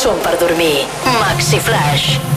són per dormir. Maxi Flash.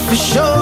for sure.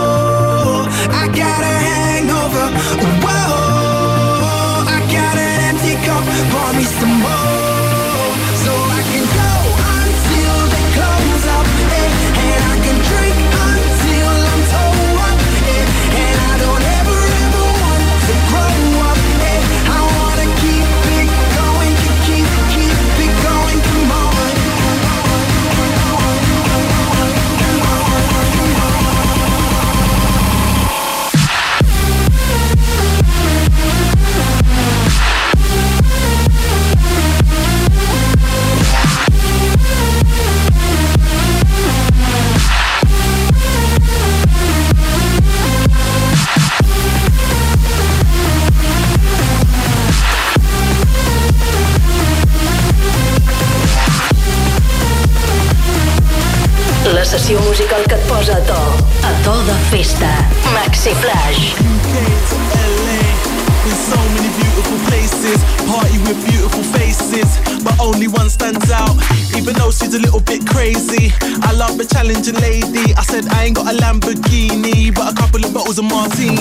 um mozinho.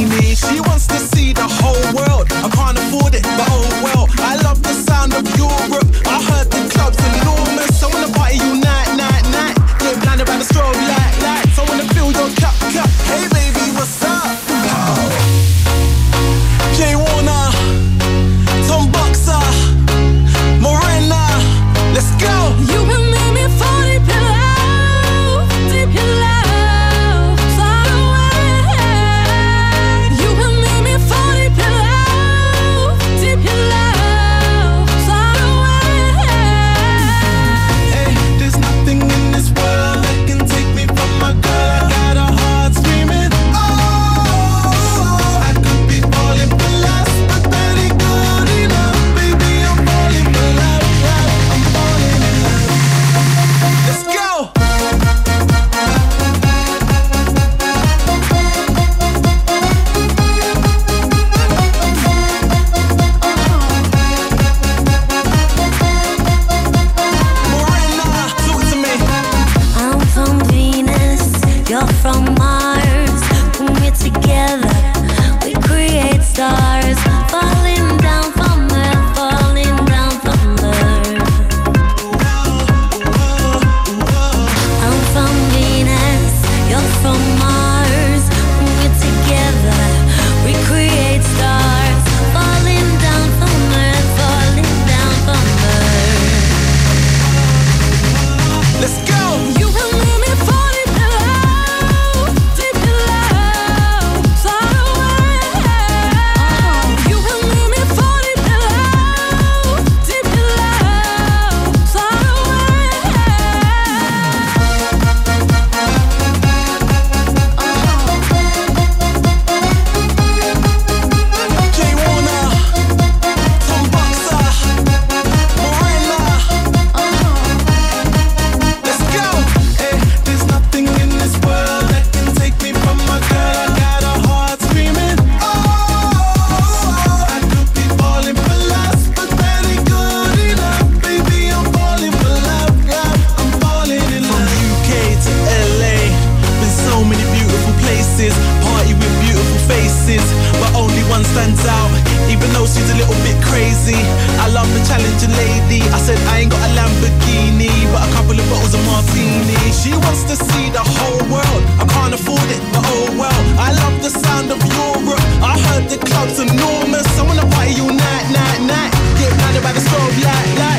know she's a little bit crazy. I love the challenging lady. I said I ain't got a Lamborghini, but a couple of bottles of martini. She wants to see the whole world. I can't afford it, but oh well. I love the sound of Europe. I heard the club's enormous. I wanna party all night, night, night. Get blinded by the strobe light, light.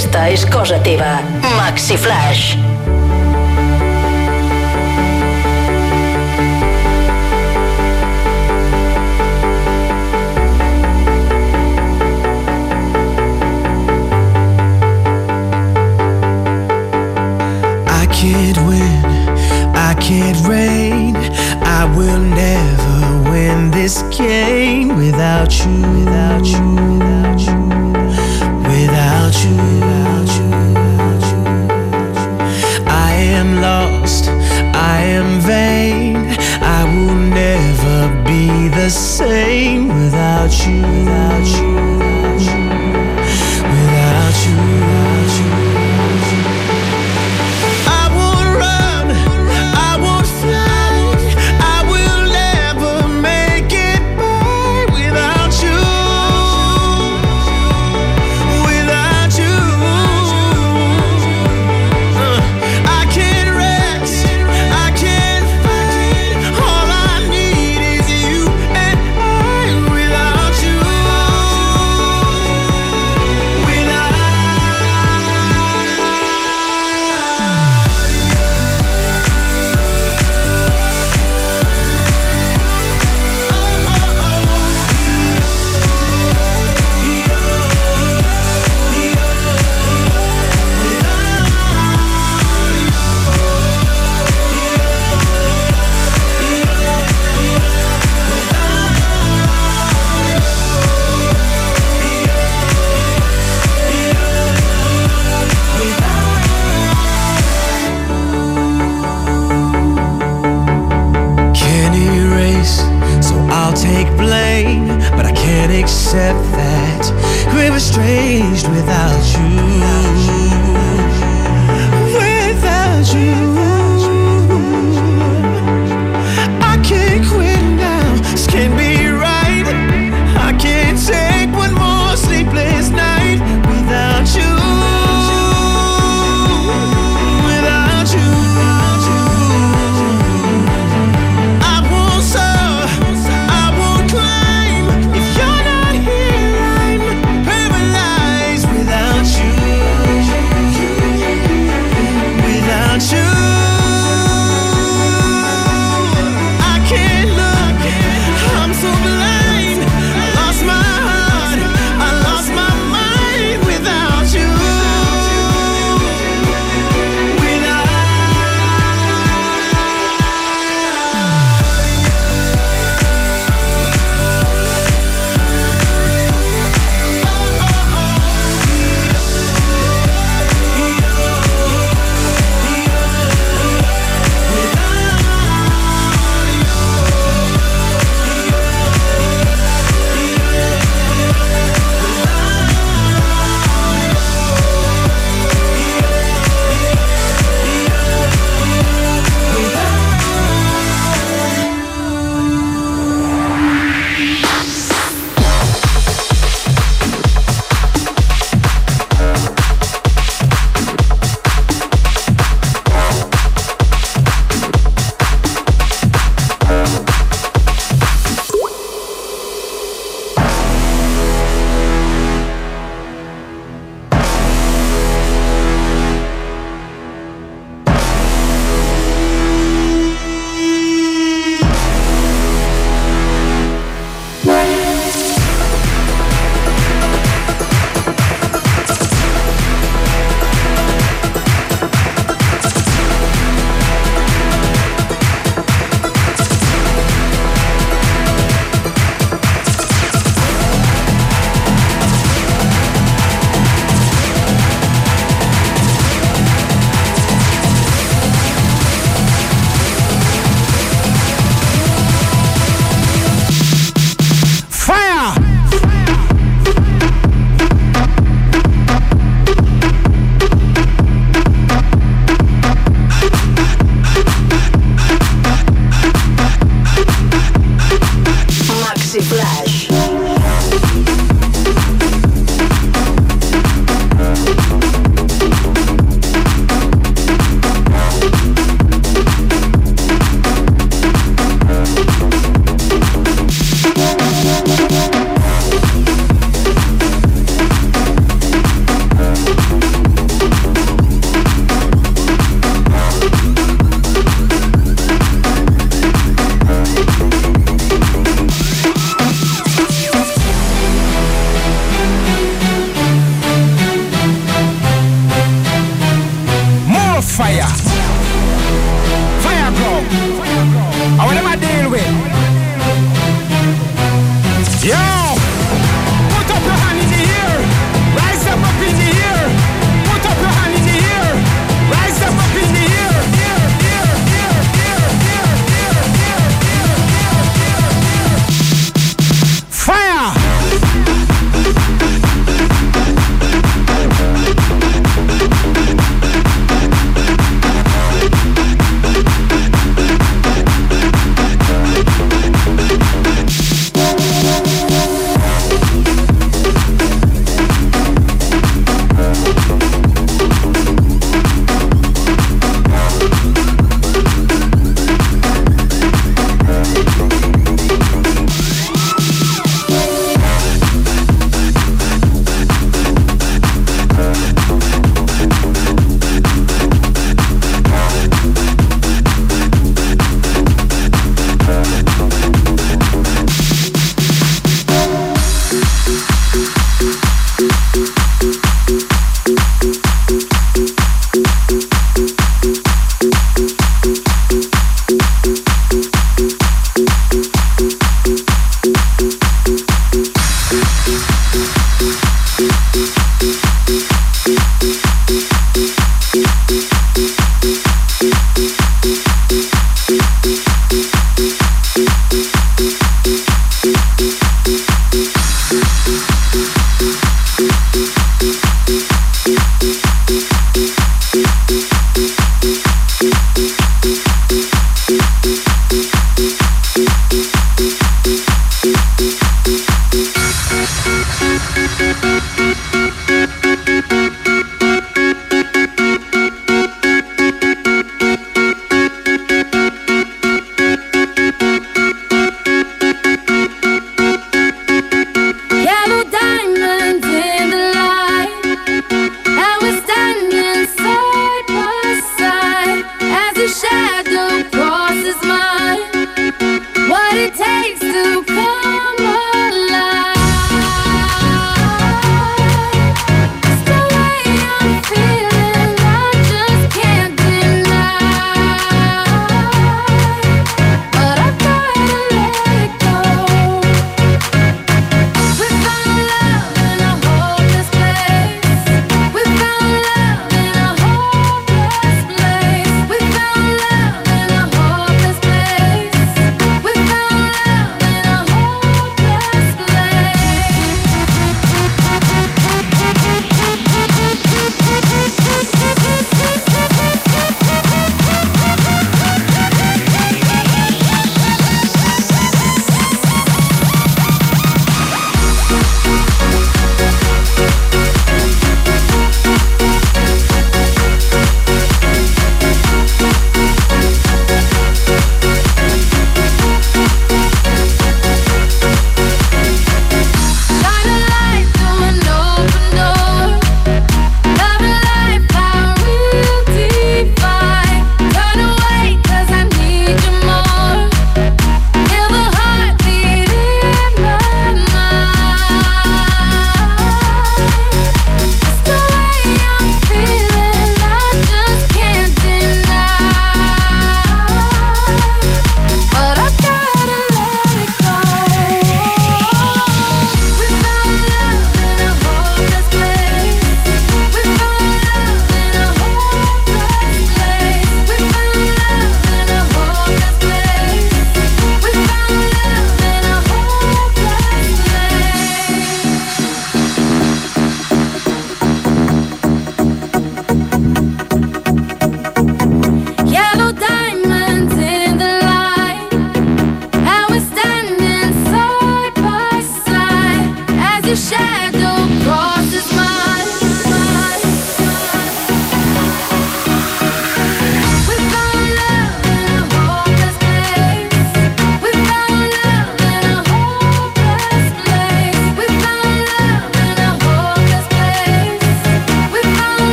aquesta és cosa teva. Maxi Flash. go. Thank you.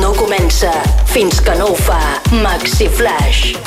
no comença fins que no ho fa Maxi Flash.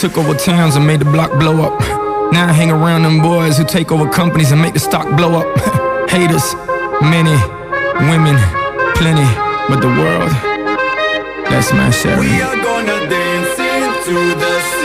Took over towns and made the block blow up. Now I hang around them boys who take over companies and make the stock blow up. Haters, many, women, plenty, but the world, that's my share. We are gonna dance into the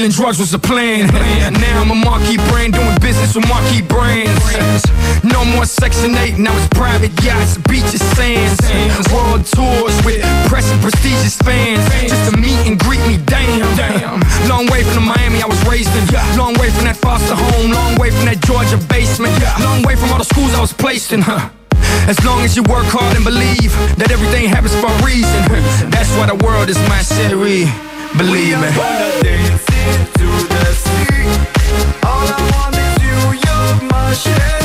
dealing drugs was a plan. Now I'm a marquee brand doing business with marquee brands. No more Section 8, now it's private yachts, beaches, sands. World tours with press and prestigious fans. Just to meet and greet me, damn. Long way from the Miami I was raised in. Long way from that foster home. Long way from that Georgia basement. Long way from all the schools I was placed in. As long as you work hard and believe that everything happens for a reason. That's why the world is my city. Believe me. Into the sea. All I want is you, you're my sherry.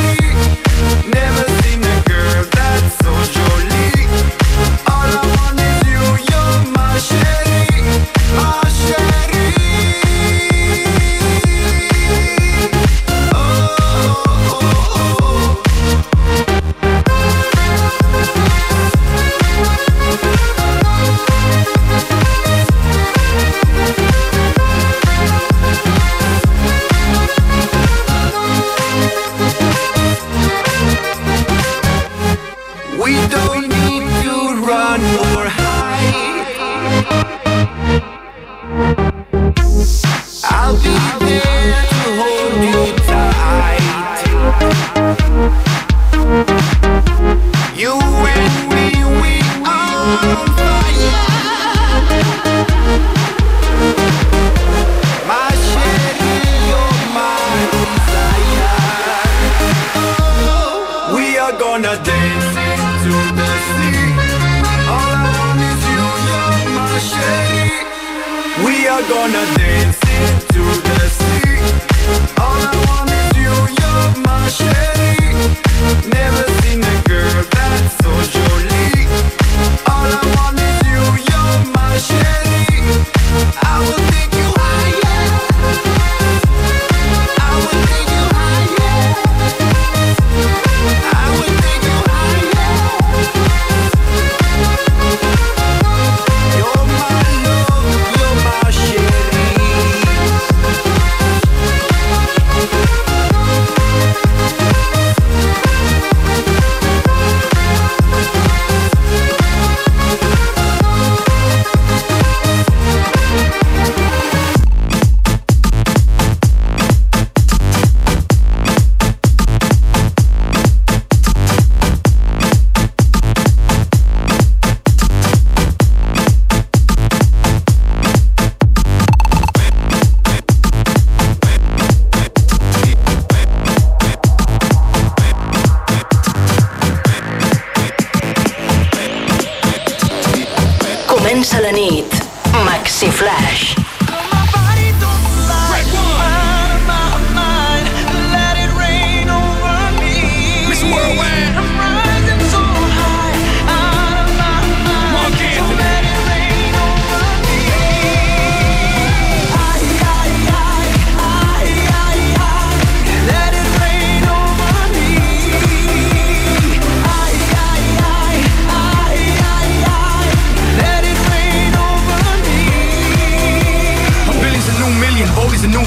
Comença la nit. Maxi Flash.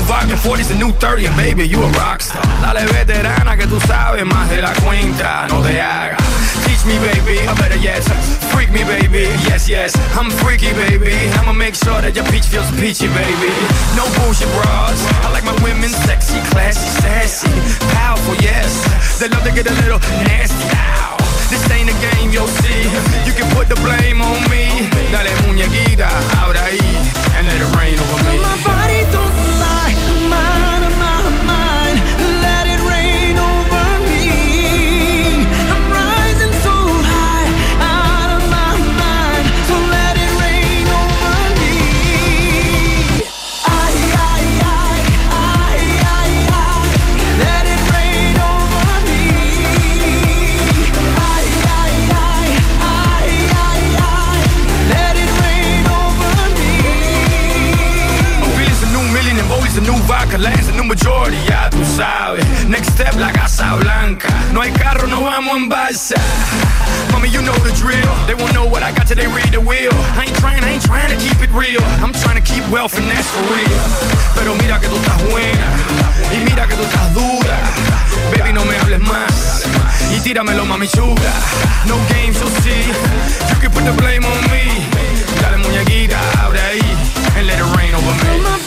40's a new 30 and baby, you a rockstar. Dale veterana que tú sabes más de la cuenta, no te hagas. Teach me, baby, I better yes. Freak me, baby, yes, yes. I'm freaky, baby. I'ma make sure that your peach feels peachy, baby. No bullshit bras. I like my women sexy, classy, sassy, powerful, yes. They love to get a little nasty. Ow. This ain't a game, you'll see. You can put the blame on me. Dale muñequita, ahora ahí, and let it rain over me. Lance a new majority, ya tú sabes. Next step, la Casa Blanca. No hay carro, no vamos en balsa. Mommy, you know the drill. They won't know what I got till they read the wheel. I ain't trying, I ain't trying to keep it real. I'm trying to keep wealth and that's for real. Pero mira que tú estás buena. Y mira que tú estás dura. Baby, no me hables más. Y tíramelo, mami chula. No games, you'll see. You can put the blame on me. Dale muñequita, abre ahí. And let it rain over me.